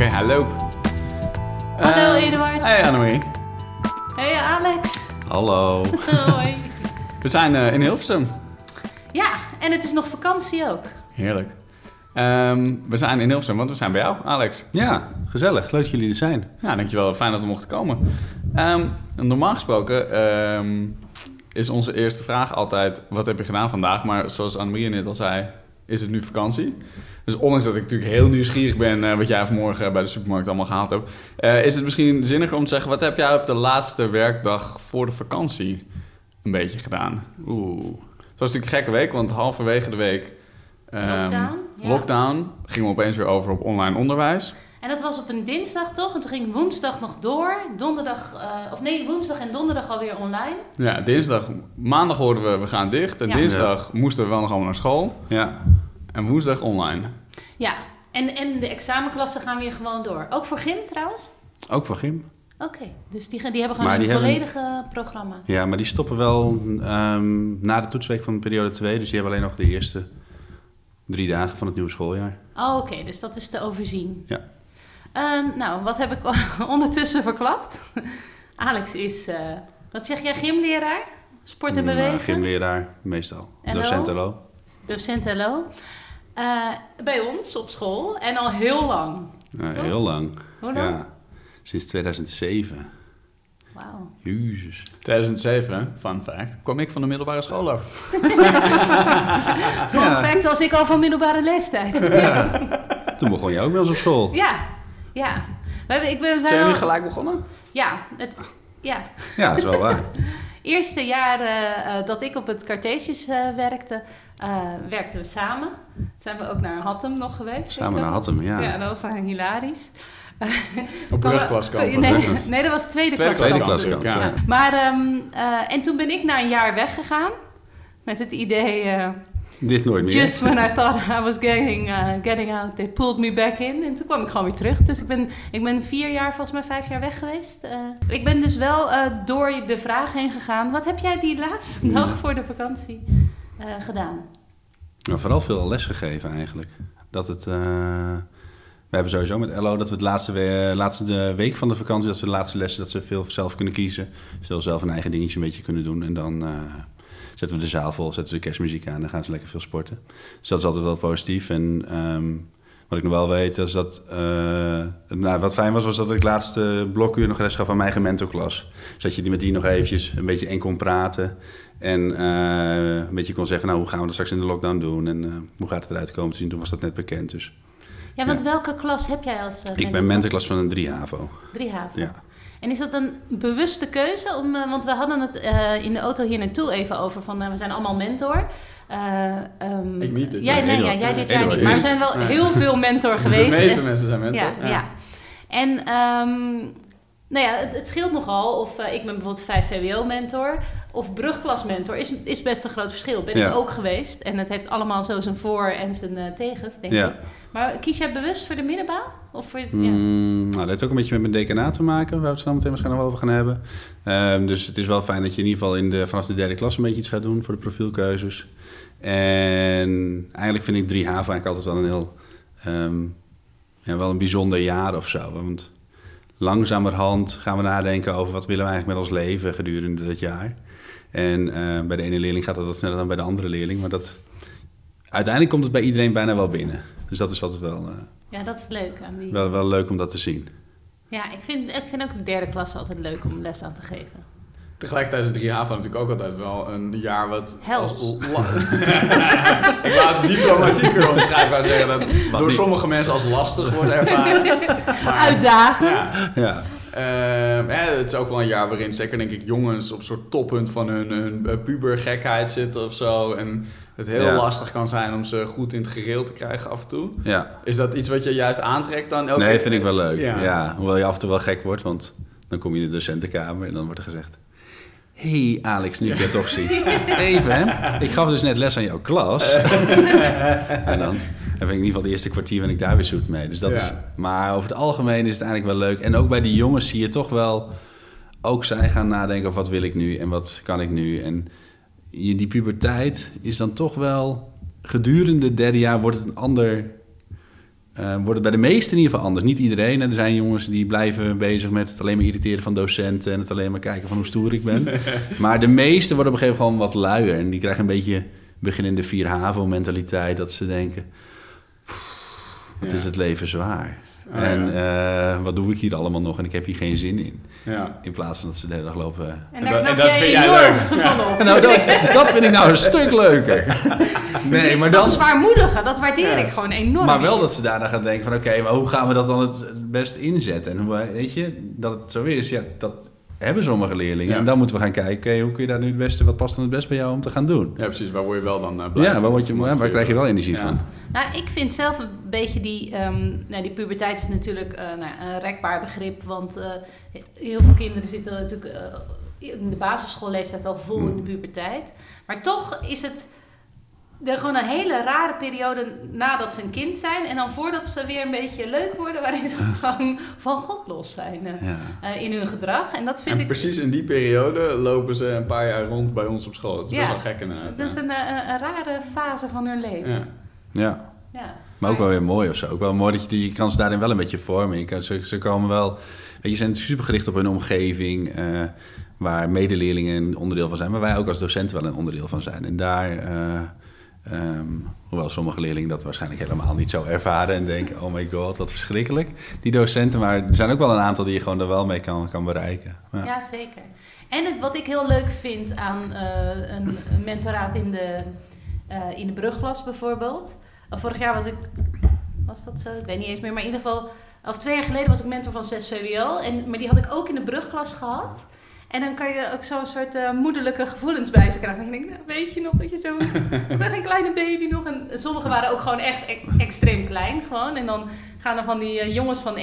Oké, hallo. Hallo Eh, Eduard. Hey Annemarie. Hey Alex. Hallo. Hoi. We zijn eh, in Hilversum. Ja, en het is nog vakantie ook. Heerlijk. Ehm, we zijn in Hilversum, want we zijn bij jou, Alex. Ja, gezellig. Leuk dat jullie er zijn. Ja, dankjewel. Fijn dat we mochten komen. Ehm, normaal gesproken ehm, is onze eerste vraag altijd... wat heb je gedaan vandaag? Maar zoals Annemarie net al zei, is het nu vakantie. Dus ondanks dat ik natuurlijk heel nieuwsgierig ben... eh, wat jij vanmorgen bij de supermarkt allemaal gehaald hebt... eh, is het misschien zinniger om te zeggen... wat heb jij op de laatste werkdag voor de vakantie een beetje gedaan? Oeh. Het was natuurlijk een gekke week, want halverwege de week... ehm, Lockdown, ja. lockdown, gingen we opeens weer over op online onderwijs. En dat was op een dinsdag toch? En toen ging woensdag nog door. Donderdag, eh, of nee, woensdag en donderdag alweer online. Ja, dinsdag, maandag hoorden we we gaan dicht. En Ja. dinsdag moesten we wel nog allemaal naar school. Ja. En woensdag online. Ja, en, en de examenklassen gaan weer gewoon door. Ook voor gym trouwens? Ook voor Gym. Oké, dus die, gaan- die hebben gewoon een die hebben- volledige programma. Ja, maar die stoppen wel ehm, na de toetsweek van periode 2. Dus die hebben alleen nog de eerste drie dagen van het nieuwe schooljaar. Oh, oké, dus dat is te overzien. Ja. Ehm, nou, wat heb ik ondertussen verklapt? Alex is, eh, wat zeg jij, gymleraar? Sport en bewegen? Gymleraar, meestal. LO? Docent LO. Docent LO. Eh, bij ons op school en al heel lang. Ja, Toch? heel lang. Hoe lang? Ja. Sinds 2007. Wauw. Jezus. 2007, hè? fun fact, kwam ik van de middelbare school af. Fun fact was ik al van middelbare leeftijd. ja. Toen begon je ook bij ons op school. ja, ja. We hebben, ik ben, we Zijn zijn jullie al, gelijk begonnen? ja, het, ja, Ja, dat is wel waar. eerste jaren eh, dat ik op het Cartesius eh, werkte, eh, werkten we samen. Zijn we ook naar Hattem nog geweest. Samen naar? Hattem, ja. Ja, dat was hilarisch. Op brugklaskamp. Nee, nee, dat was tweede, Tweede klas. Tweede klaskant, klaskant, natuurlijk, ja. Maar, ehm, eh, en toen ben ik na een jaar weggegaan. Met het idee, eh, Dit nooit meer. just when I thought I was getting, uh, getting out, they pulled me back in. En toen kwam ik gewoon weer terug. Dus ik ben, ik ben vier jaar, volgens mij vijf jaar weg geweest. Eh, ik ben dus wel eh, door de vraag heen gegaan. Wat heb jij die laatste Ja. dag voor de vakantie eh, gedaan? Maar vooral veel les gegeven eigenlijk. Dat het... we hebben sowieso met LO dat we het laatste, we- laatste week van de vakantie... dat we de laatste lessen, dat ze veel zelf kunnen kiezen. Ze zelf een eigen dingetje een beetje kunnen doen. En dan zetten we de zaal vol, zetten we de kerstmuziek aan... en dan gaan ze lekker veel sporten. Dus dat is altijd wel positief. En ehm, wat ik nog wel weet, is dat... eh, nou, wat fijn was, was dat ik het laatste blokuur nog les gaf aan mijn eigen mentorklas. Zodat je die met die nog eventjes een beetje en kon praten... En eh, een beetje kon zeggen, nou, hoe gaan we dat straks in de lockdown doen? En eh, hoe gaat het eruit komen te zien? Toen was dat net bekend. Dus Ja, want Ja. welke klas heb jij als uh, ik ben mentorklas van een 3 HAVO. Drie haven. Ja. En is dat een bewuste keuze? Om, eh, want we hadden het eh, in de auto hier naartoe even over van eh, we zijn allemaal mentor. Eh, ehm, Ik niet dit Jij, nee, ja, jij dit jaar niet. Maar er zijn wel heel veel mentor geweest. De meeste En- mensen zijn mentor. ja, ja. En ehm, nou ja, het, het scheelt nogal of ik ben bijvoorbeeld 5 VWO-mentor of brugklas-mentor. Is, is best een groot verschil. Ben Ja. ik ook geweest. En het heeft allemaal zo zijn voor- en zijn eh, tegens, denk Ja. ik. Maar kies jij bewust voor de middenbouw? Of voor, ja. Mm, nou, dat heeft ook een beetje met mijn decanaat te maken, waar we het zo meteen waarschijnlijk wel over gaan hebben. Ehm, dus het is wel fijn dat je in ieder geval in de, vanaf de derde klas een beetje iets gaat doen voor de profielkeuzes. En eigenlijk vind ik 3 HAVO eigenlijk altijd wel een heel, ehm, ja, wel een bijzonder jaar of zo. Want langzamerhand gaan we nadenken over wat willen we eigenlijk met ons leven gedurende dat jaar. En eh, bij de ene leerling gaat dat wat sneller dan bij de andere leerling. Maar dat, uiteindelijk komt het bij iedereen bijna wel binnen. Dus dat is altijd wel, eh, ja, dat is leuk aan die... wel, wel leuk om dat te zien. Ja, ik vind, ik vind ook de derde klas altijd leuk om les aan te geven. Tegelijkertijd is 3 HAVO natuurlijk ook altijd wel een jaar wat... Hels. als- ik wou het diplomatieker omschrijven. zeggen dat door niet? sommige mensen als lastig wordt ervaren. Maar- Uitdagend. Ja. Ja. Ehm, ja, het is ook wel een jaar waarin zeker denk ik jongens op een soort toppunt van hun, hun eh, pubergekheid zitten of zo. En het heel Ja. lastig kan zijn om ze goed in het gereel te krijgen af en toe. Ja. Is dat iets wat je juist aantrekt dan? elke Nee, keer? vind ik wel leuk. Ja. Ja. Hoewel je af en toe wel gek wordt, want dan kom je in de docentenkamer en dan wordt er gezegd... hey Alex, nu ik je toch zie. Even, hè. Ik gaf dus net les aan jouw klas. en dan heb ik in ieder geval de eerste kwartier ben ik daar weer zoet mee. Dus dat Ja. is, maar over het algemeen is het eigenlijk wel leuk. En ook bij die jongens zie je toch wel... Ook zij gaan nadenken over wat wil ik nu en wat kan ik nu. En je, die puberteit is dan toch wel... Gedurende het derde jaar wordt het een ander eh, wordt het bij de meesten in ieder geval anders. Niet iedereen. En er zijn jongens die blijven bezig met het alleen maar irriteren van docenten... en het alleen maar kijken van hoe stoer ik ben. maar de meesten worden op een gegeven moment gewoon wat luier. En die krijgen een beetje beginnende vier HAVO-mentaliteit... dat ze denken, "Pff, wat Ja. is het leven zwaar. Oh, en ja. eh, wat doe ik hier allemaal nog en ik heb hier geen zin in. Ja. In plaats van dat ze de hele dag lopen... En En daar dat- en dat vind jij enorm leuk. Ja. Nou, dat, dat vind ik nou een stuk leuker. Nee, maar dat dan... zwaarmoedige, dat waardeer Ja. ik gewoon enorm. Maar wel dat ze daarna gaan denken van... oké, maar hoe gaan we dat dan het best inzetten? En hoe, weet je, dat het zo is, ja, dat hebben sommige leerlingen. Ja. En dan moeten we gaan kijken, oké, hoe kun je daar nu het beste... wat past dan het best bij jou om te gaan doen? ja, precies. Waar word je wel dan eh, blij Ja, waar, word je, waar krijg je wel energie Ja. van? Nou, ik vind zelf een beetje die... ehm, nou, die puberteit is natuurlijk eh, nou, een rekbaar begrip. Want eh, heel veel kinderen zitten natuurlijk eh, in de basisschoolleeftijd al vol in de puberteit. Maar toch is het er gewoon een hele rare periode nadat ze een kind zijn. En dan voordat ze weer een beetje leuk worden... waarin ze gewoon van God los zijn Ja. in hun gedrag. En dat vind En ik... precies in die periode lopen ze een paar jaar rond bij ons op school. Dat is Ja. best wel gek inderdaad. Dat is een, eh, een rare fase van hun leven. Ja. ja. Maar ook wel weer mooi of zo. Ook wel mooi dat je, die- je kan ze daarin wel een beetje vormen. Je kan, ze, ze komen wel... Weet je, ze zijn super gericht op hun omgeving... eh, waar medeleerlingen een onderdeel van zijn... maar wij ook als docenten wel een onderdeel van zijn. En daar... eh, ehm, hoewel sommige leerlingen dat waarschijnlijk helemaal niet zo ervaren... en denken, oh my god, wat verschrikkelijk. Die docenten, maar er zijn ook wel een aantal... die je gewoon er wel mee kan, kan bereiken. Ja. Ja, zeker. En het, wat ik heel leuk vind aan eh, een mentoraat in de, eh, in de brugklas bijvoorbeeld. Uh, vorig jaar was ik, was dat zo? Ik weet niet eens meer, maar in ieder geval, of twee jaar geleden was ik mentor van 6 VWO. En, maar die had ik ook in de brugklas gehad. En dan kan je ook zo'n soort eh, moederlijke gevoelens bij ze krijgen. En je denkt, nou, weet je nog dat je zo... Dat echt een kleine baby nog. En sommigen waren ook gewoon echt e- extreem klein gewoon. En dan gaan er van die eh, jongens van 1,90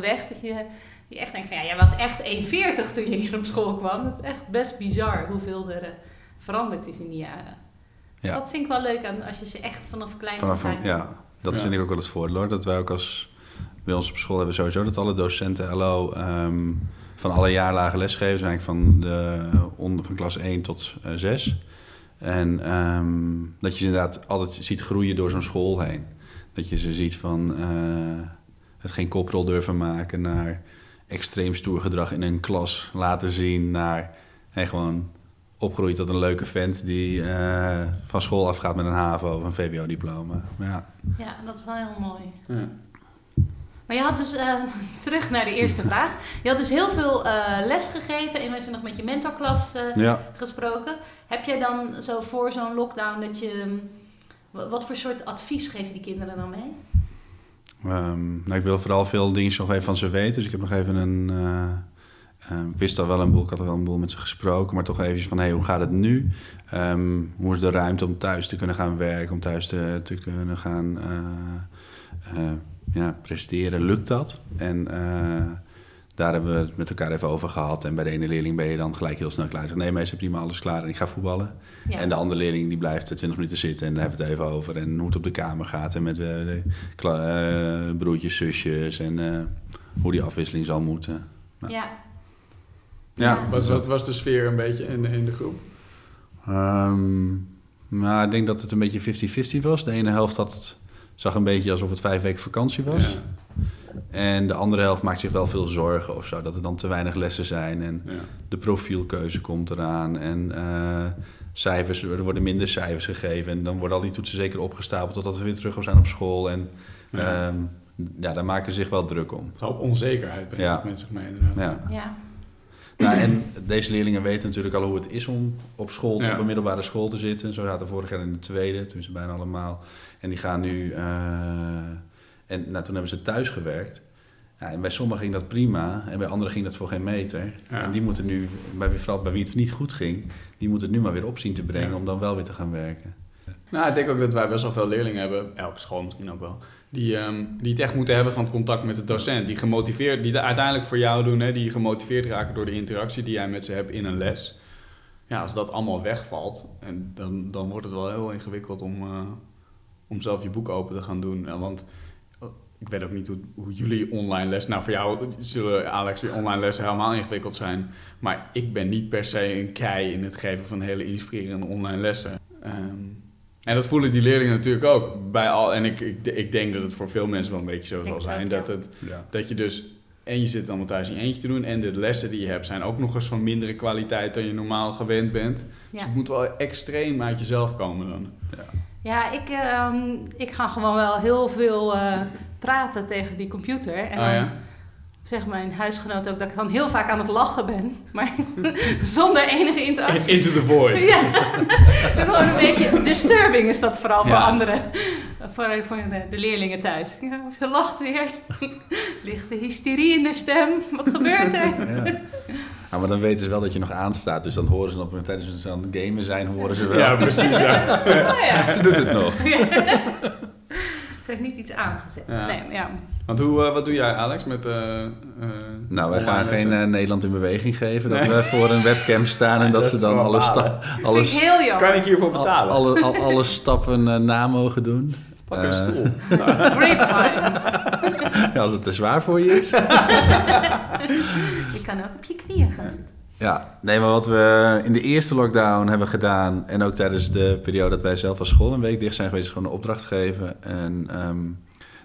weg. Dat je, je echt denkt van, ja, jij was echt 1,40 toen je hier op school kwam. Het is echt best bizar hoeveel er eh, veranderd is in die jaren. Ja. Dat vind ik wel leuk aan als je ze echt vanaf klein Vanaf, ja, dat Ja. vind ik ook wel het voordeel hoor. Dat wij ook als bij ons op school hebben sowieso dat alle docenten LO ehm, van alle jaarlagen lesgeven. Dus eigenlijk van, de, onder, van klas 1 tot eh, 6. En ehm, dat je ze inderdaad altijd ziet groeien door zo'n school heen. Dat je ze ziet van eh, het geen koprol durven maken naar extreem stoer gedrag in een klas laten zien. Naar hey, gewoon opgroeit tot een leuke vent die eh, van school afgaat met een HAVO of een VWO-diploma. Ja. Ja, dat is wel heel mooi. Ja. Maar je had dus, eh, terug naar de eerste vraag. Je had dus heel veel eh, les gegeven en was je nog met je mentorklas ja. gesproken. Heb jij dan zo voor zo'n lockdown dat je... wa- Wat voor soort advies geef je die kinderen dan mee? Ehm, nou, ik wil vooral veel dingen nog even van ze weten. Dus ik heb nog even een... ik wist al wel een boel, ik had al wel een boel met ze gesproken, maar toch even van, hey, hoe gaat het nu? Ehm, hoe is de ruimte om thuis te kunnen gaan werken, om thuis te, te kunnen gaan eh, eh, ja, presteren? Lukt dat? En eh, daar hebben we het met elkaar even over gehad. En bij de ene leerling ben je dan gelijk heel snel klaar. Zeg, nee, meester, prima, alles klaar en ik ga voetballen. Ja. En de andere leerling die blijft 20 minuten zitten en daar hebben we het even over. En hoe het op de kamer gaat en met de broertjes, zusjes en hoe die afwisseling zal moeten. Ja, Ja. Wat, wat was de sfeer een beetje in, in de groep? Ehm, maar ik denk dat het een beetje 50-50 was. De ene helft had het, zag een beetje alsof het vijf weken vakantie was. Ja. En de andere helft maakt zich wel veel zorgen of zo. Dat er dan te weinig lessen zijn en Ja. de profielkeuze komt eraan. En eh, cijfers, er worden minder cijfers gegeven. En dan worden al die toetsen zeker opgestapeld totdat we weer terug zijn op school. En Ja. ehm, ja, daar maken ze zich wel druk om. Hoop onzekerheid brengt Ja. ja. mensen zich mee inderdaad. Ja. Nou, en deze leerlingen weten natuurlijk al hoe het is om op school, Ja. op een middelbare school te zitten. Zo zaten vorig jaar in de tweede, toen ze bijna allemaal. En die gaan nu. eh, en nou, toen hebben ze thuis gewerkt. Ja, en bij sommigen ging dat prima en bij anderen ging dat voor geen meter. Ja. En die moeten nu, bij, vooral bij wie het niet goed ging, die moeten het nu maar weer op zien te brengen om dan wel weer te gaan werken. Nou, ik denk ook dat wij best wel veel leerlingen hebben, elke school misschien ook wel, die, ehm, die het echt moeten hebben van het contact met de docent. Die gemotiveerd, die uiteindelijk voor jou doen, hè, die gemotiveerd raken door de interactie die jij met ze hebt in een les. Ja, als dat allemaal wegvalt, en dan, dan wordt het wel heel ingewikkeld om, eh, om zelf je boek open te gaan doen. Want eh, ik weet ook niet hoe, jullie online les... Nou, voor jou zullen, Alex, je online lessen helemaal ingewikkeld zijn. Maar ik ben niet per se een kei in het geven van hele inspirerende online lessen. Ehm, En dat voelen die leerlingen natuurlijk ook bij al. En ik, ik, ik denk dat het voor veel mensen wel een beetje zo zal zijn. ook, Dat, ja. het, Ja. dat je dus. En je zit allemaal thuis in je eentje te doen. En de lessen die je hebt zijn ook nog eens van mindere kwaliteit dan je normaal gewend bent. Dus Ja. het moet wel extreem uit jezelf komen dan. Ja, ik, ehm, ik ga gewoon wel heel veel eh, praten tegen die computer. En oh dan ja? Zegt mijn huisgenoot ook dat ik dan heel vaak aan het lachen ben. Maar zonder enige interactie. Into the void. Ja, dat is gewoon een beetje disturbing is dat vooral voor anderen. Voor, voor de, de leerlingen thuis. Ja, ze lacht weer. Lichte hysterie in de stem. Wat gebeurt er? Ja. Maar dan weten ze wel dat je nog aanstaat. Dus dan horen ze op tijdens ze aan het gamen zijn, horen ze wel. Ja, precies. Ja. Oh ja. Ze doet het nog. Ze heeft niet iets aangezet. Ja. Nee, maar ja. Want hoe, eh, wat doe jij, Alex, met... eh, eh, Nou, wij gaan geen Nederland in beweging geven. Dat Nee. we voor een webcam staan en dat, dat ze dan alle, sta- balen. Dat vind ik alles, heel jammer. Kan ik hiervoor al- betalen? alle, al- alle stappen eh, na mogen doen. Pak een stoel. Ja, als het te zwaar voor je is. Je kan ook op je knieën gaan zitten. Ja, nee, maar wat we in de eerste lockdown hebben gedaan... en ook tijdens de periode dat wij zelf als school een week dicht zijn geweest... is gewoon een opdracht geven. En ehm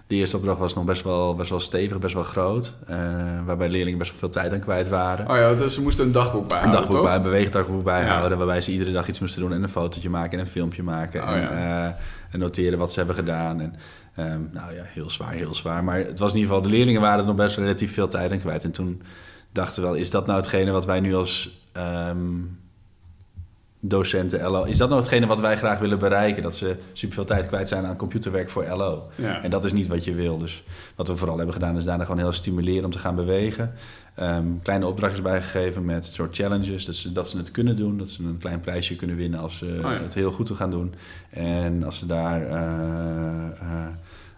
de eerste opdracht was nog best wel, best wel stevig, best wel groot. eh, waarbij leerlingen best wel veel tijd aan kwijt waren. Oh ja, dus ze moesten een dagboek Een bijhouden, dagboek toch? bij, een beweegdagboek bijhouden, Ja. waarbij ze iedere dag iets moesten doen en een fotootje maken en een filmpje maken Oh, en, ja. eh, en noteren wat ze hebben gedaan. En, ehm, nou ja, heel zwaar, heel zwaar. Maar het was in ieder geval, de leerlingen waren er nog best relatief veel tijd aan kwijt. En toen dachten we wel, is dat nou hetgene wat wij nu als ehm, docenten LO, is dat nou hetgene wat wij graag willen bereiken? Dat ze superveel tijd kwijt zijn aan computerwerk voor LO. Ja. En dat is niet wat je wil. Dus wat we vooral hebben gedaan is daarna gewoon heel stimuleren om te gaan bewegen. Ehm, kleine opdrachtjes bijgegeven met soort challenges. Dat ze, dat ze het kunnen doen. Dat ze een klein prijsje kunnen winnen als ze ja. het heel goed gaan doen. En als ze daar... eh, eh,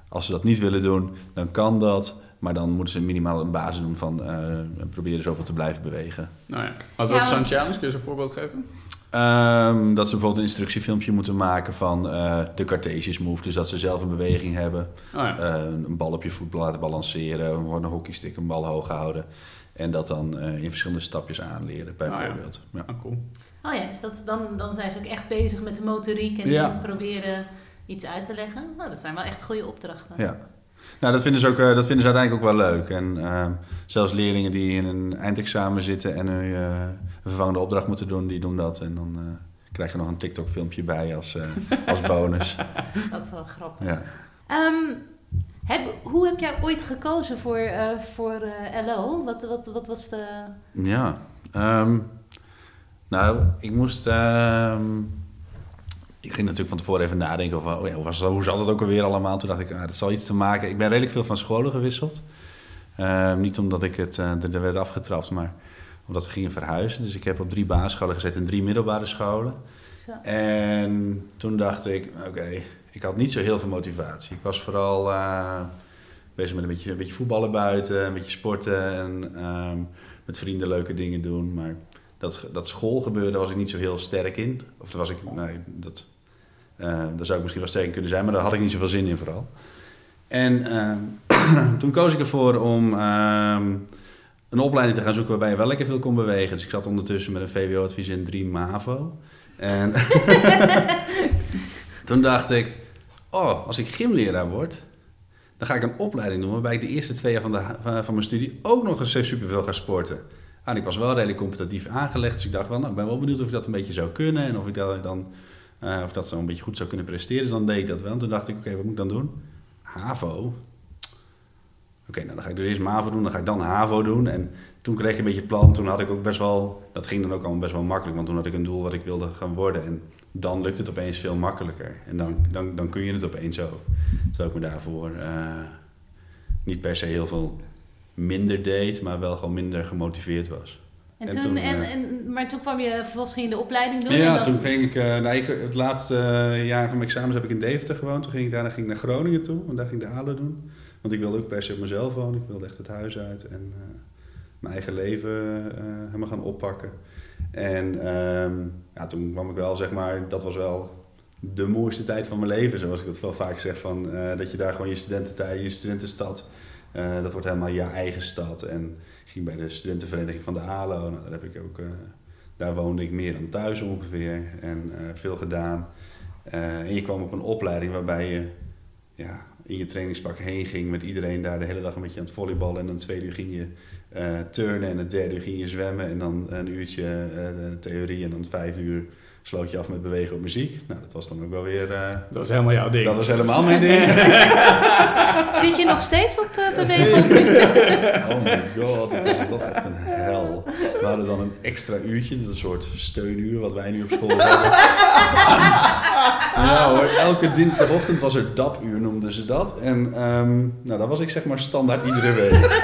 als ze dat niet willen doen, dan kan dat. Maar dan moeten ze minimaal een basis doen van eh, proberen zoveel te blijven bewegen. Nou ja. Wat was zo'n challenge? Kun je eens een voorbeeld geven? Ehm, dat ze bijvoorbeeld een instructiefilmpje moeten maken van eh, de Cartesius move. Dus dat ze zelf een beweging hebben. Oh ja. Eh, een bal op je voet laten balanceren, een hockeystick, een bal hoog houden. En dat dan eh, in verschillende stapjes aanleren, bijvoorbeeld. ja. Ah, cool. Oh ja, dus dat, dan, dan zijn ze ook echt bezig met de motoriek en Ja. proberen iets uit te leggen. Oh, dat zijn wel echt goede opdrachten. Ja. Nou, dat vinden, ze ook, eh, dat vinden ze uiteindelijk ook wel leuk. En ehm, zelfs leerlingen die in een eindexamen zitten en een, eh, een vervangende opdracht moeten doen, die doen dat. En dan eh, krijg je nog een TikTok-filmpje bij als, als bonus. Dat is wel grappig. Ja. Ehm, heb, hoe heb jij ooit gekozen voor, voor LO? Wat, wat, wat was de... Ja, ehm, nou, ik moest. Ik ging natuurlijk van tevoren even nadenken over oh ja, hoe, was, dat- hoe zat het ook alweer allemaal. Toen dacht ik, ah, dat zal iets te maken. Ik ben redelijk veel van scholen gewisseld. Ehm, niet omdat ik het eh, er er werd afgetrapt, maar omdat we gingen verhuizen. Dus ik heb op drie basisscholen gezeten en drie middelbare scholen. Zo. En toen dacht ik, oké, ik had niet zo heel veel motivatie. Ik was vooral eh, bezig met een beetje, een beetje voetballen buiten, een beetje sporten en ehm, met vrienden leuke dingen doen. Maar dat, dat schoolgebeuren was ik niet zo heel sterk in. Of daar was ik, nee, dat, daar zou ik misschien wel sterk kunnen zijn, maar daar had ik niet zoveel zin in vooral. En ehm, toen koos ik ervoor om ehm, een opleiding te gaan zoeken waarbij je wel lekker veel kon bewegen. Dus ik zat ondertussen met een VWO-advies in 3 MAVO. En toen dacht ik, oh, als ik gymleraar word, dan ga ik een opleiding doen waarbij ik de eerste twee jaar van, de, van, mijn studie ook nog eens superveel ga sporten. En ik was wel redelijk competitief aangelegd, dus ik dacht wel, nou, ik ben wel benieuwd of ik dat een beetje zou kunnen en of ik dat dan, eh, of dat zo een beetje goed zou kunnen presteren. Dus dan deed ik dat wel. En toen dacht ik, oké, wat moet ik dan doen? HAVO. Oké, nou dan ga ik dus eerst MAVO doen, dan ga ik dan HAVO doen. En toen kreeg ik een beetje het plan. Toen had ik ook best wel, dat ging dan ook allemaal best wel makkelijk, want toen had ik een doel wat ik wilde gaan worden. En dan lukt het opeens veel makkelijker. En dan, dan, dan kun je het opeens ook. Terwijl ik me daarvoor eh, niet per se heel veel minder deed, maar wel gewoon minder gemotiveerd was. En En toen, toen, en, eh, en, maar toen kwam je vervolgens ging je de opleiding doen. en Ja, dat- toen ging ik, eh, nou, ik, het laatste jaar van mijn examens heb ik in Deventer gewoond. Toen ging ik daarna ging ik naar Groningen toe, en daar ging ik de ALO doen. Want ik wilde ook per se op mezelf wonen. Ik wilde echt het huis uit en eh, mijn eigen leven eh, helemaal gaan oppakken. En ehm, ja, toen kwam ik wel, zeg maar, dat was wel de mooiste tijd van mijn leven, zoals ik dat wel vaak zeg. Van, eh, dat je daar gewoon je studententijd, je studentenstad, eh, dat wordt helemaal je eigen stad. En ging bij de studentenvereniging van de ALO. Nou, daar heb ik ook... eh, daar woonde ik meer dan thuis ongeveer en eh, veel gedaan. Eh, en je kwam op een opleiding waarbij je ja, in je trainingspak heen ging met iedereen daar de hele dag een beetje aan het volleyballen. En dan tweede uur ging je turnen en het derde uur ging je zwemmen. En dan een uurtje theorie en dan vijf uur sloot je af met bewegen op muziek. Nou, dat was dan ook wel weer... eh, Dat is helemaal jouw ding. dat was helemaal mijn ding. Zit je nog steeds op uh, bewegen? Oh my god, wat is dat echt een hel. We hadden dan een extra uurtje, dat is een soort steunuur wat wij nu op school hebben. Ja hoor, elke dinsdagochtend was er dapuur, noemden ze dat. En ehm, nou, dat was ik zeg maar standaard iedere week.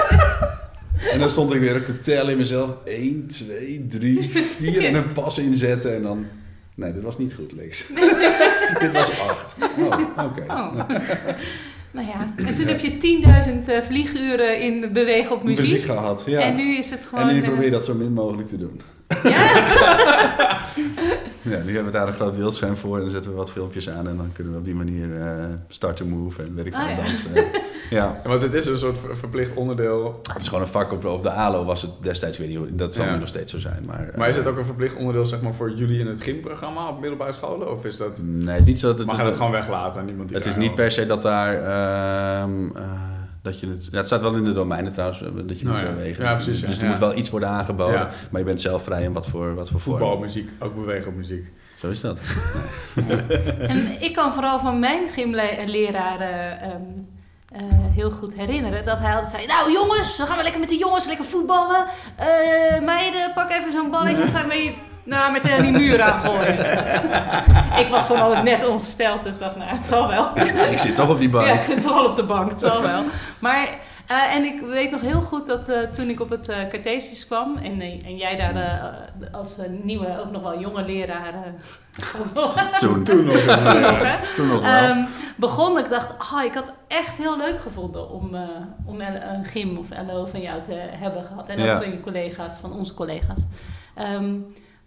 En dan stond ik weer te tellen in mezelf. 1, 2, 3, 4 en een pas inzetten. En dan... Nee, dit was niet goed, Lex. dit was 8. Oh, oké. Oh. nou ja, en toen heb je 10.000 uh, vlieguren in bewegen op muziek. Muziek gehad, ja. En nu is het gewoon... En nu eh, probeer je dat zo min mogelijk te doen. Ja? Ja, nu hebben we daar een groot beeldscherm voor en dan zetten we wat filmpjes aan en dan kunnen we op die manier uh, start to move en weet ik veel Ah, ja. dansen. Ja. Want het is een soort ver- verplicht onderdeel. Het is gewoon een vak op, op de ALO was het destijds, ik weet niet dat zal Ja. nu nog steeds zo zijn. Maar, Maar is eh, het ook een verplicht onderdeel zeg maar, voor jullie in het gymprogramma op middelbare scholen? Of is dat... Nee, het is niet zo dat het... Mag je dat gewoon weglaten aan niemand die het is niet per se dat daar... ehm, eh, dat je het, ja, het staat wel in de domeinen trouwens, eh, dat je Nou moet ja. bewegen. Ja, precies, Dus ja. er moet wel iets worden aangeboden, Ja. maar je bent zelf vrij in wat voor, wat voor Voetbal, vorm. muziek, ook bewegen op muziek. Zo is dat. En ik kan vooral van mijn gymleraar eh, eh, heel goed herinneren dat hij altijd zei: Nou jongens, dan gaan we lekker met de jongens lekker voetballen. Eh, meiden, pak even zo'n balletje. Ga mee nou, met eh, die muur aangooien. ik was dan altijd net ongesteld, dus dacht, nou, het zal wel. ik zit toch op die bank. Ja, ik zit al op de bank, het zal wel. Maar, eh, en ik weet nog heel goed dat eh, toen ik op het eh Cartesius kwam... en, en jij daar eh, als eh, nieuwe, ook nog wel jonge leraar... eh, Toen, Toen nog. toen nog, eh, begon ik dacht, oh, ik had echt heel leuk gevonden om, eh, om een gym of LO van jou te hebben gehad. En ook Ja. van je collega's, van onze collega's. Ehm,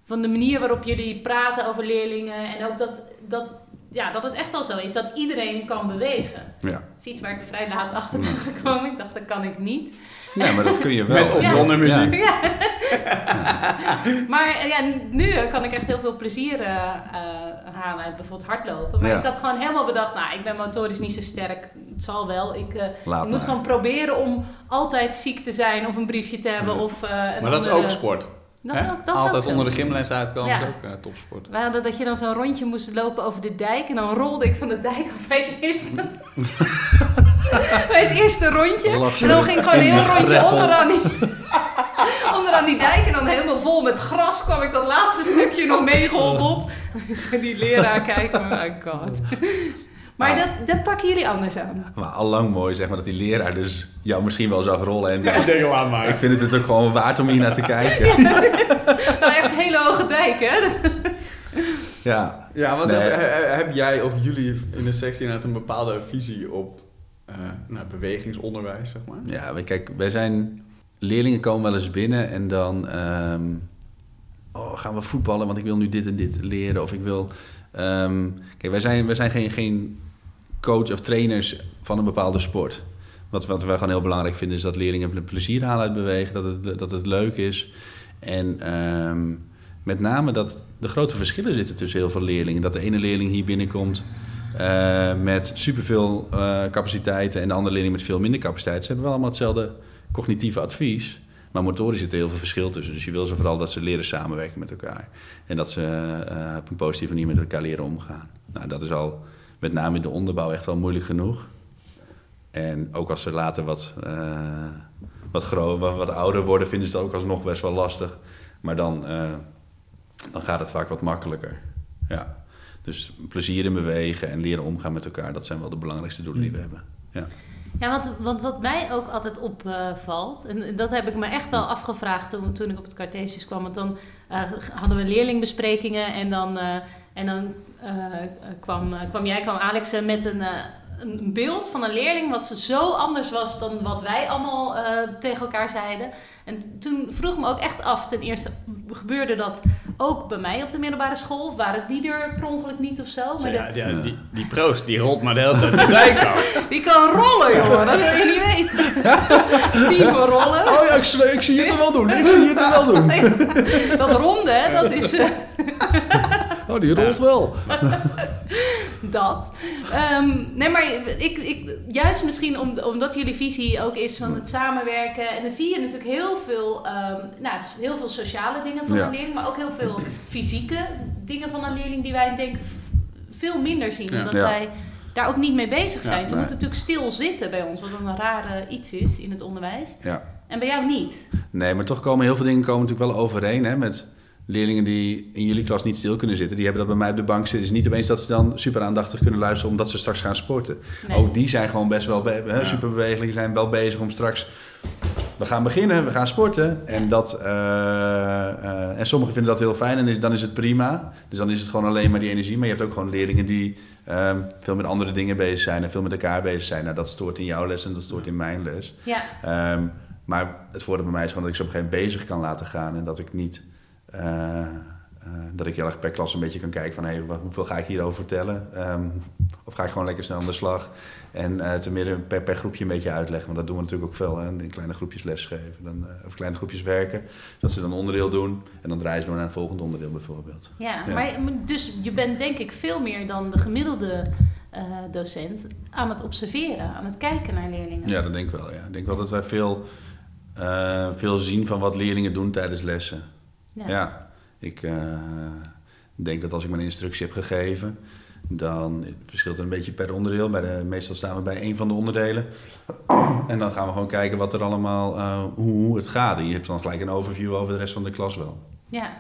van de manier waarop jullie praten over leerlingen. En ook dat, dat, ja, dat het echt wel zo is dat iedereen kan bewegen. Ja. Dat is iets waar ik vrij laat achter ben gekomen. Ik dacht, dat kan ik niet. ja, maar dat kun je wel. Met of Ja. zonder muziek. Ja. maar ja, nu eh, kan ik echt heel veel plezier eh, eh, halen uit bijvoorbeeld hardlopen. Maar Ja. ik had gewoon helemaal bedacht, nou, ik ben motorisch niet zo sterk. Het zal wel. Ik, eh, ik moet maar. gewoon proberen om altijd ziek te zijn of een briefje te hebben. Ja. Of, eh, Maar dat is ook sport. Dat is ook, dat is Altijd ook onder de gymles uitkomen Ja. is ook eh, topsport. We hadden dat je dan zo'n rondje moest lopen over de dijk. En dan rolde ik van de dijk af bij het eerste, bij het eerste rondje. En dan ging ik gewoon een heel rondje onderaan die, onderaan die dijk. En dan helemaal vol met gras kwam ik dat laatste stukje nog meegehobbeld. Zo die leraar kijken, oh my god. Maar Nou. dat, dat pakken jullie anders aan. Maar al lang mooi zeg maar dat die leraar dus jou misschien wel zag rollen en Ik dacht, denk, laat maar. ik vind het ook gewoon waard om hier naar te kijken. Nou, echt hele hoge dijk, hè? Ja, Ja, want Nee. heb, he- heb jij of jullie in de sectie inderdaad een bepaalde visie op eh, nou, bewegingsonderwijs, zeg maar? ja kijk, wij zijn... Leerlingen komen wel eens binnen en dan... ehm, oh, gaan we voetballen, want ik wil nu dit en dit leren. Of ik wil... ehm, kijk, wij zijn, wij zijn geen, geen coach of trainers van een bepaalde sport. Wat, wat wij gewoon heel belangrijk vinden is dat leerlingen plezier halen uit bewegen. Dat het, dat het leuk is. En ehm, met name dat de grote verschillen zitten tussen heel veel leerlingen. Dat de ene leerling hier binnenkomt eh, met superveel eh capaciteiten en de andere leerling met veel minder capaciteit. Ze hebben wel allemaal hetzelfde cognitieve advies. Maar motorisch zit er heel veel verschil tussen. Dus je wil ze vooral dat ze leren samenwerken met elkaar. En dat ze eh, op een positieve manier met elkaar leren omgaan. Nou, dat is al met name in de onderbouw echt wel moeilijk genoeg. En ook als ze later wat, eh, wat, gro- wat, wat ouder worden, vinden ze het ook alsnog best wel lastig. Maar dan, eh, dan gaat het vaak wat makkelijker. Ja. Dus plezier in bewegen en leren omgaan met elkaar, dat zijn wel de belangrijkste doelen die we hebben. Ja. Ja, want, want wat mij ook altijd opvalt, en dat heb ik me echt wel afgevraagd toen, toen ik op het Cartesius kwam. Want dan eh, hadden we leerlingbesprekingen en dan, eh, en dan eh, kwam, eh, kwam jij, kwam Alex eh, met een, een beeld van een leerling wat zo anders was dan wat wij allemaal eh, tegen elkaar zeiden. En toen vroeg ik me ook echt af, ten eerste, gebeurde dat ook bij mij op de middelbare school? Of waren die er per ongeluk niet of zo? Maar ja, de- ja, die, die proost, die rolt maar de hele tijd de dijk af. die kan rollen, jongen, dat wil je niet weten. Type rollen. Oh ja, ik, ik zie het er wel doen. Ik zie het er wel doen. Dat ronde, hè, dat is... eh, Oh, die rolt wel. dat. Ehm, nee, maar ik, ik, juist misschien om, omdat jullie visie ook is van het samenwerken. En dan zie je natuurlijk heel veel, ehm, nou, heel veel sociale dingen van Ja. een leerling, maar ook heel veel fysieke dingen van een leerling die wij denk ik veel minder zien. Ja. Omdat Ja. wij daar ook niet mee bezig zijn. Ja, Ze nee. moeten natuurlijk stil zitten bij ons, wat een rare iets is in het onderwijs. Ja. En bij jou niet. Nee, maar toch komen heel veel dingen komen natuurlijk wel overeen. Hè, met leerlingen die in jullie klas niet stil kunnen zitten. Die hebben dat bij mij op de bank zitten. Het is niet opeens dat ze dan super aandachtig kunnen luisteren omdat ze straks gaan sporten. Nee. Ook die zijn gewoon best wel be- Ja. super bewegelijk. Zijn wel bezig om straks... We gaan beginnen, we gaan sporten. En, dat, eh, eh, en sommigen vinden dat heel fijn en is- dan is het prima. Dus dan is het gewoon alleen maar die energie. Maar je hebt ook gewoon leerlingen die ehm, veel met andere dingen bezig zijn... en veel met elkaar bezig zijn. Nou, dat stoort in jouw les en dat stoort in mijn les. Ja, Ehm, maar het voordeel bij mij is gewoon dat ik ze op een gegeven moment bezig kan laten gaan. En dat ik niet... eh, eh, dat ik heel erg per klas een beetje kan kijken van... Hey, hoeveel ga ik hierover vertellen? Ehm, of ga ik gewoon lekker snel aan de slag? En eh ten midden per, per groepje een beetje uitleggen. Want dat doen we natuurlijk ook veel. Hè? In kleine groepjes lesgeven. Dan, of kleine groepjes werken. Dat ze dan een onderdeel doen. En dan draaien ze door naar een volgend onderdeel bijvoorbeeld. ja. Ja. Maar, dus je bent denk ik veel meer dan de gemiddelde docent aan het observeren, aan het kijken naar leerlingen. Ja, dat denk ik wel. Ja. Ik denk wel dat wij veel, veel zien van wat leerlingen doen tijdens lessen. Ja, ik eh, denk dat als ik mijn instructie heb gegeven, dan verschilt het een beetje per onderdeel. Bij de, meestal staan we bij één van de onderdelen. En dan gaan we gewoon kijken wat er allemaal, eh, hoe, hoe het gaat. En je hebt dan gelijk een overview over de rest van de klas wel. Ja,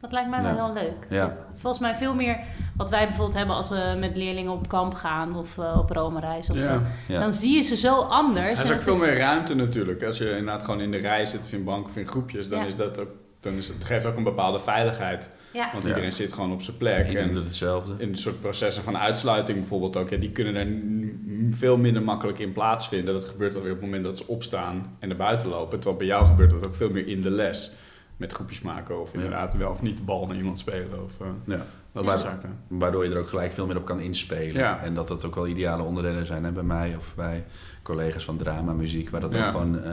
dat lijkt mij wel Ja. heel leuk. Ja. Volgens mij veel meer wat wij bijvoorbeeld hebben als we met leerlingen op kamp gaan of eh, op Rome-reis. Of, Ja. Ja. Dan zie je ze zo anders. Er is ook veel meer ruimte natuurlijk. Als je inderdaad gewoon in de rij zit of in bank of in groepjes, dan Ja. is dat ook, dan is het geeft ook een bepaalde veiligheid. Ja, Want Ja. iedereen zit gewoon op zijn plek. Iedereen En doet hetzelfde. in soort processen van uitsluiting bijvoorbeeld ook, ja, die kunnen er veel minder makkelijk in plaatsvinden. Dat gebeurt alweer op het moment dat ze opstaan en naar buiten lopen. Terwijl bij jou gebeurt dat ook veel meer in de les. Met groepjes maken of inderdaad wel of niet de bal naar iemand spelen of eh, Ja. dat soort zaken. Waardoor je er ook gelijk veel meer op kan inspelen. Ja. En dat dat ook wel ideale onderdelen zijn. Hè? Bij mij of bij collega's van drama, muziek, waar dat Ja. ook gewoon eh,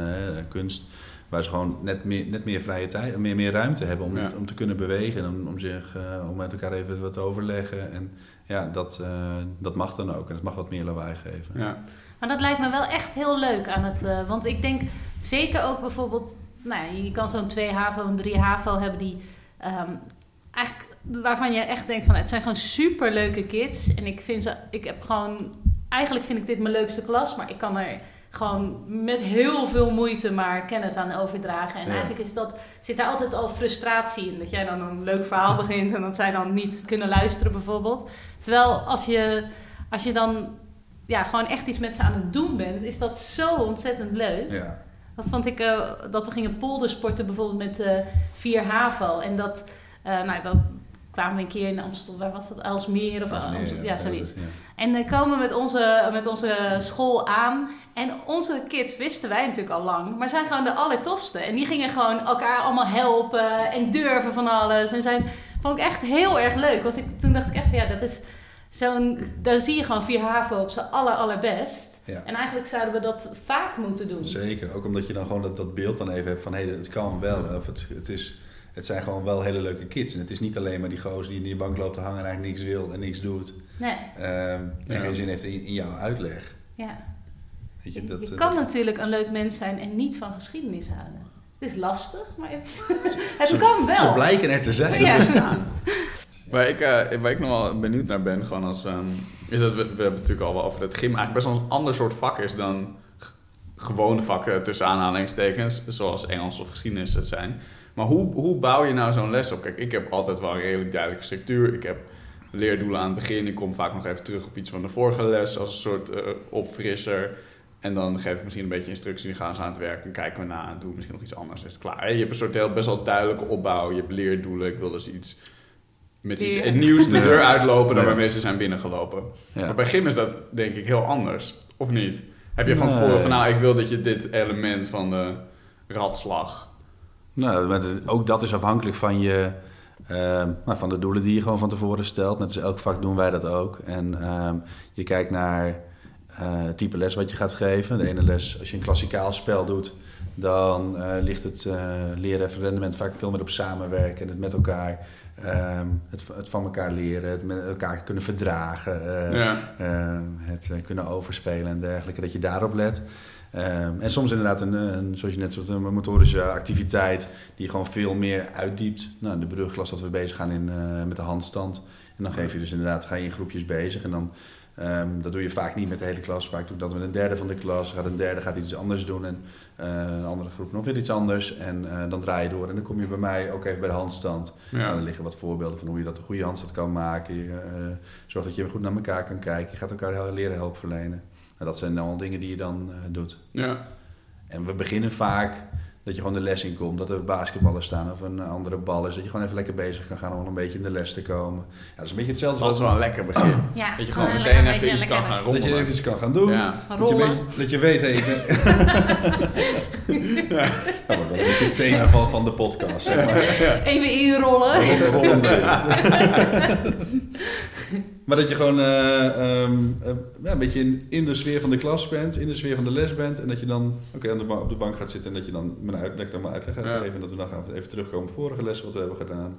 kunst. Waar ze gewoon net meer, net meer vrije tijd, meer, meer ruimte hebben om, Ja. om te kunnen bewegen. En om, om, zich, eh, om met elkaar even wat te overleggen. En ja, dat, eh, dat mag dan ook. En het mag wat meer lawaai geven. Ja. maar dat lijkt me wel echt heel leuk aan het. eh, want ik denk zeker ook bijvoorbeeld. Nou, ja, je kan zo'n 2 HAVO en 3 HAVO hebben die. ehm, eigenlijk waarvan je echt denkt van het zijn gewoon super leuke kids. En ik vind ze. Ik heb gewoon. Eigenlijk vind ik dit mijn leukste klas, maar ik kan er gewoon met heel veel moeite maar kennis aan overdragen. En Ja. eigenlijk is dat, zit daar altijd al frustratie in. Dat jij dan een leuk verhaal begint en dat zij dan niet kunnen luisteren bijvoorbeeld. Terwijl als je, als je dan ja, gewoon echt iets met ze aan het doen bent, is dat zo ontzettend leuk. Ja. Dat vond ik, eh, dat we gingen poldersporten bijvoorbeeld met eh 4 HAVO. En dat, eh, nou, dat kwamen we een keer in Amsterdam, waar was dat? Elsmeer of ja, zoiets. Ja. En dan komen we met onze, met onze school aan. En onze kids wisten wij natuurlijk al lang. Maar zijn gewoon de allertofste. En die gingen gewoon elkaar allemaal helpen. En durven van alles. En zijn, vond ik echt heel erg leuk. Was ik, toen dacht ik echt van ja, dat is zo'n... Daar zie je gewoon 4 HAVO op zijn aller, allerbest. Ja. En eigenlijk zouden we dat vaak moeten doen. Zeker, ook omdat je dan gewoon dat, dat beeld dan even hebt van hé, het kan wel. Of het, het, is, het zijn gewoon wel hele leuke kids. En het is niet alleen maar die gozer die in die bank loopt te hangen en eigenlijk niks wil en niks doet. Nee, Ehm, en Ja. geen zin heeft in, in jouw uitleg. ja. Weet je, Je, dat, je eh, kan dat- natuurlijk een leuk mens zijn en niet van geschiedenis houden. Het is lastig, maar het Ze- kan wel. Ze blijken er te zijn. Ja. Waar ik, eh, waar ik nog wel benieuwd naar ben, gewoon als, ehm, is dat we, we hebben het natuurlijk al wel over dat gym eigenlijk best wel een ander soort vak is dan gewone vakken tussen aanhalingstekens, zoals Engels of geschiedenis zijn. Maar hoe, hoe bouw je nou zo'n les op? Kijk, ik heb altijd wel een redelijk duidelijke structuur. Ik heb leerdoelen aan het begin. Ik kom vaak nog even terug op iets van de vorige les als een soort eh, opfrisser. En dan geef ik misschien een beetje instructie. Nu gaan ze aan het werk en kijken we na. En doen we misschien nog iets anders. Is het klaar. Je hebt een soort heel, best wel duidelijke opbouw. Je hebt leerdoelen. Ik wil dus iets met iets nieuws de deur uitlopen dan Ja. waarmee ze zijn binnengelopen. Ja. Maar bij gym is dat denk ik heel anders. Of niet? Heb je van Nee. tevoren van nou, ik wil dat je dit element van de ratslag. Nou, maar ook dat is afhankelijk van, je, ehm, nou, van de doelen die je gewoon van tevoren stelt. Net als elk vak doen wij dat ook. En ehm, je kijkt naar eh, het type les wat je gaat geven. De ene les, als je een klassikaal spel doet, dan eh, ligt het uh, leren en rendement vaak veel meer op samenwerken en het met elkaar ehm, het, het van elkaar leren, het met elkaar kunnen verdragen, eh, Ja. eh, het eh, kunnen overspelen en dergelijke, dat je daarop let. Ehm, en soms inderdaad, een, een, zoals je net zegt, een motorische activiteit die gewoon veel meer uitdiept. Nou, in de brugklas dat we bezig gaan in, eh, met de handstand. En dan geef je dus inderdaad, ga je in groepjes bezig. En dan, ehm, dat doe je vaak niet met de hele klas. Vaak doe ik dat met een derde van de klas. Gaat een derde gaat iets anders doen en eh, een andere groep nog weer iets anders. En eh, dan draai je door en dan kom je bij mij ook even bij de handstand. Nou, Ja. er liggen wat voorbeelden van hoe je dat een goede handstand kan maken. Je eh, zorgt dat je goed naar elkaar kan kijken. Je gaat elkaar heel- leren hulp verlenen. Nou, dat zijn dan al dingen die je dan eh, doet. Ja. En we beginnen vaak dat je gewoon de les in komt. Dat er basketballen staan of een andere bal is. Dat je gewoon even lekker bezig kan gaan om een beetje in de les te komen. Ja, dat is een beetje hetzelfde Dat is wel een lekker begin. Ja, Dat je gewoon een meteen even beetje iets kan gaan dat je even iets kan gaan doen. Ja. Dat, je Rollen. weet, dat je weet even... ja. Dat wordt wel een beetje het thema van, van de podcast, zeg maar. Even inrollen. Maar dat je gewoon eh, ehm, eh, ja, een beetje in, in de sfeer van de klas bent, in de sfeer van de les bent. En dat je dan oké aan de ba- op de bank gaat zitten en dat je dan mijn uitleg, dan mijn uitleg gaat Ja. geven. En dat we dan gaan even terugkomen op vorige les wat we hebben gedaan.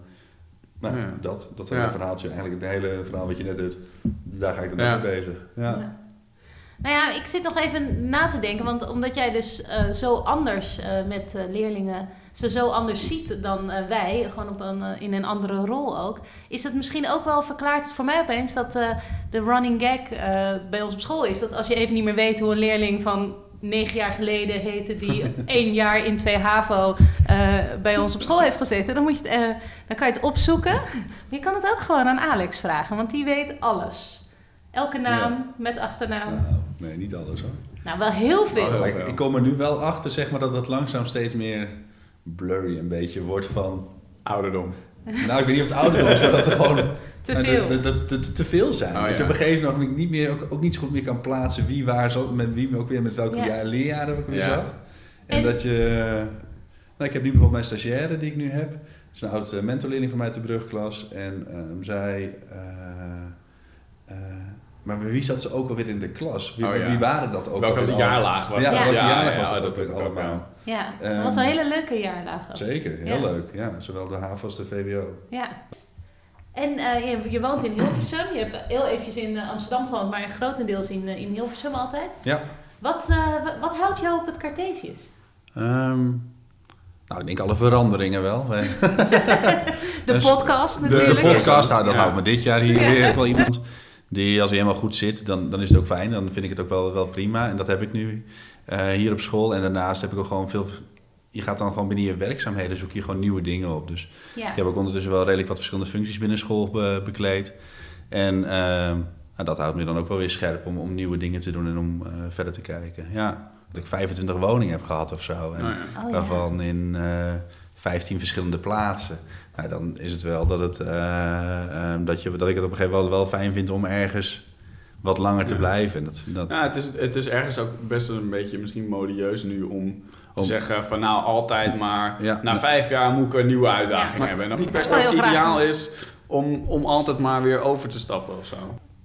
Nou, Ja. dat, dat Ja. hele verhaaltje, eigenlijk het hele verhaal wat je net doet, daar ga ik dan mee bezig. Ja. Ja. Nou ja, ik zit nog even na te denken, want omdat jij dus eh, zo anders eh, met leerlingen ze zo anders ziet dan eh, wij, gewoon op een, eh, in een andere rol ook, is het misschien ook wel verklaard voor mij opeens dat eh, de running gag eh, bij ons op school is. Dat als je even niet meer weet hoe een leerling van negen jaar geleden heette, die één jaar in 2 HAVO eh, bij ons op school heeft gezeten, dan, moet je het, eh, dan kan je het opzoeken. Maar je kan het ook gewoon aan Alex vragen, want die weet alles. Elke naam met achternaam. Nou, nee, niet alles hoor. Nou, wel heel veel. Oh, ik, ik kom er nu wel achter zeg maar, dat het langzaam steeds meer blurry een beetje wordt van... Ouderdom. Nou, ik weet niet of het ouder is, maar dat er gewoon... Te Nou, veel. Dat, dat, dat, dat te veel zijn. Oh, dat je op een gegeven moment niet meer, ook, ook niet zo goed meer kan plaatsen wie waar zo, met wie ook weer met welke Ja. jaar, leerjaren ook weer Ja. zat. En, En- dat je. Nou, ik heb nu bijvoorbeeld mijn stagiaire die ik nu heb. Dat is een oud eh, mentorleerling van mij uit de brugklas. En ehm, zij. eh, eh, maar wie zat ze ook alweer in de klas? Wie, Oh, ja. wie waren dat ook Welke alweer jaarlaag was ja, dat? Ja, jaarlaag ja, was ja, dat, ook, allemaal? Ja, Ehm, dat was een hele leuke jaardag. ook. Zeker, heel Ja. leuk. Ja, zowel de HAVO als de VWO. Ja. En eh, je, je woont in Hilversum. Je hebt heel eventjes in eh, Amsterdam gewoond, maar grotendeels in, eh, in Hilversum altijd. Ja. Wat, eh, wat, wat houdt jou op het Cartesius? Ehm, nou, ik denk alle veranderingen wel. De podcast natuurlijk. de podcast, nou, dat Ja. houdt me dit jaar hier Ja. weer wel iemand die als hij helemaal goed zit, dan, dan is het ook fijn. Dan vind ik het ook wel, wel prima. En dat heb ik nu hier op school. En daarnaast heb ik ook gewoon veel... Je gaat dan gewoon binnen je werkzaamheden zoek je gewoon nieuwe dingen op. Dus Ja. ik heb ook ondertussen wel redelijk wat verschillende functies binnen school be- bekleed. En ehm, nou, dat houdt me dan ook wel weer scherp om, om nieuwe dingen te doen en om eh, verder te kijken. Ja, dat ik 25 woningen heb gehad of zo. En, Nou ja. Oh, ja. Waarvan in eh 15 verschillende plaatsen. Nou, dan is het wel dat, het, eh, eh, dat, je, dat ik het op een gegeven moment wel fijn vind om ergens wat langer te Ja. blijven. Dat, dat, Ja, het is, het is ergens ook best wel een beetje misschien modieus nu om te Om- zeggen van nou altijd maar Ja. na vijf jaar moet ik een nieuwe uitdaging Ja. hebben. En Dat wel het heel ideaal is om, om altijd maar weer over te stappen of zo.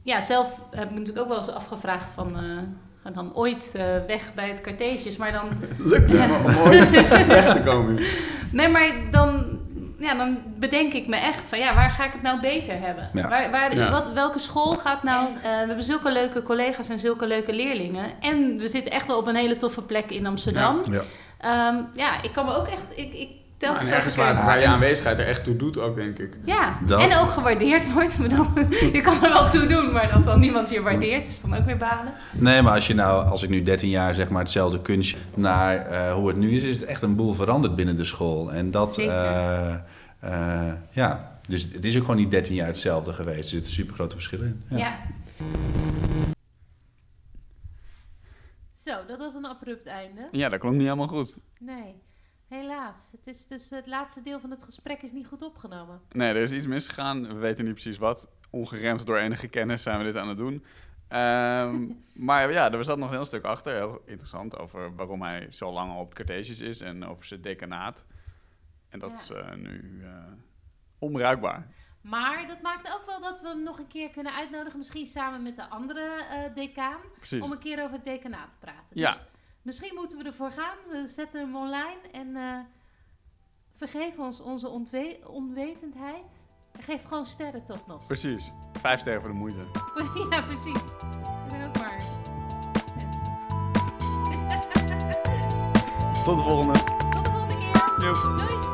Ja, zelf heb ik me natuurlijk ook wel eens afgevraagd van... eh, ga dan ooit eh, weg bij het Cartesius, maar dan... Lukt het me om ooit weg te komen. Nee, maar dan, ja, dan bedenk ik me echt van ja, waar ga ik het nou beter hebben? Ja. Waar, waar, Ja. wat, welke school gaat nou... eh, we hebben zulke leuke collega's en zulke leuke leerlingen. En we zitten echt wel op een hele toffe plek in Amsterdam. Ja. Ja, ja ik kan me ook echt... Ik, ik, Nou, en ergens er- waar, waar je aanwezigheid er echt toe doet ook, denk ik. Ja, Dat- en ook gewaardeerd wordt. Bedoel, je kan er wel toe doen, maar dat dan niemand je waardeert, is dan ook weer balen. Nee, maar als je nou, als ik nu 13 jaar zeg maar hetzelfde kunstje naar eh, hoe het nu is, is het echt een boel veranderd binnen de school. En dat, Zeker. eh, ja. Dus het is ook gewoon niet 13 jaar hetzelfde geweest. Er zitten super grote verschillen in. Ja. Zo, dat was een abrupt einde. Ja, dat klonk niet helemaal goed. Nee, helaas. Het is dus het laatste deel van het gesprek is niet goed opgenomen. Nee, er is iets misgegaan. We weten niet precies wat. Ongeremd door enige kennis zijn we dit aan het doen. Ehm, maar ja, er zat nog een heel stuk achter. Heel interessant over waarom hij zo lang op Cartesius is en over zijn decanaat. En dat Ja. is eh, nu eh, onbruikbaar. Maar dat maakt ook wel dat we hem nog een keer kunnen uitnodigen, misschien samen met de andere eh, decaan, Precies. om een keer over het decanaat te praten. Ja. Dus misschien moeten we ervoor gaan. We zetten hem online en vergeef ons onze onwetendheid. Geef gewoon sterren toch nog. Precies. Vijf sterren voor de moeite. Ja, precies. Ook maar. Tot de volgende. Tot de volgende keer. Joep. Doei.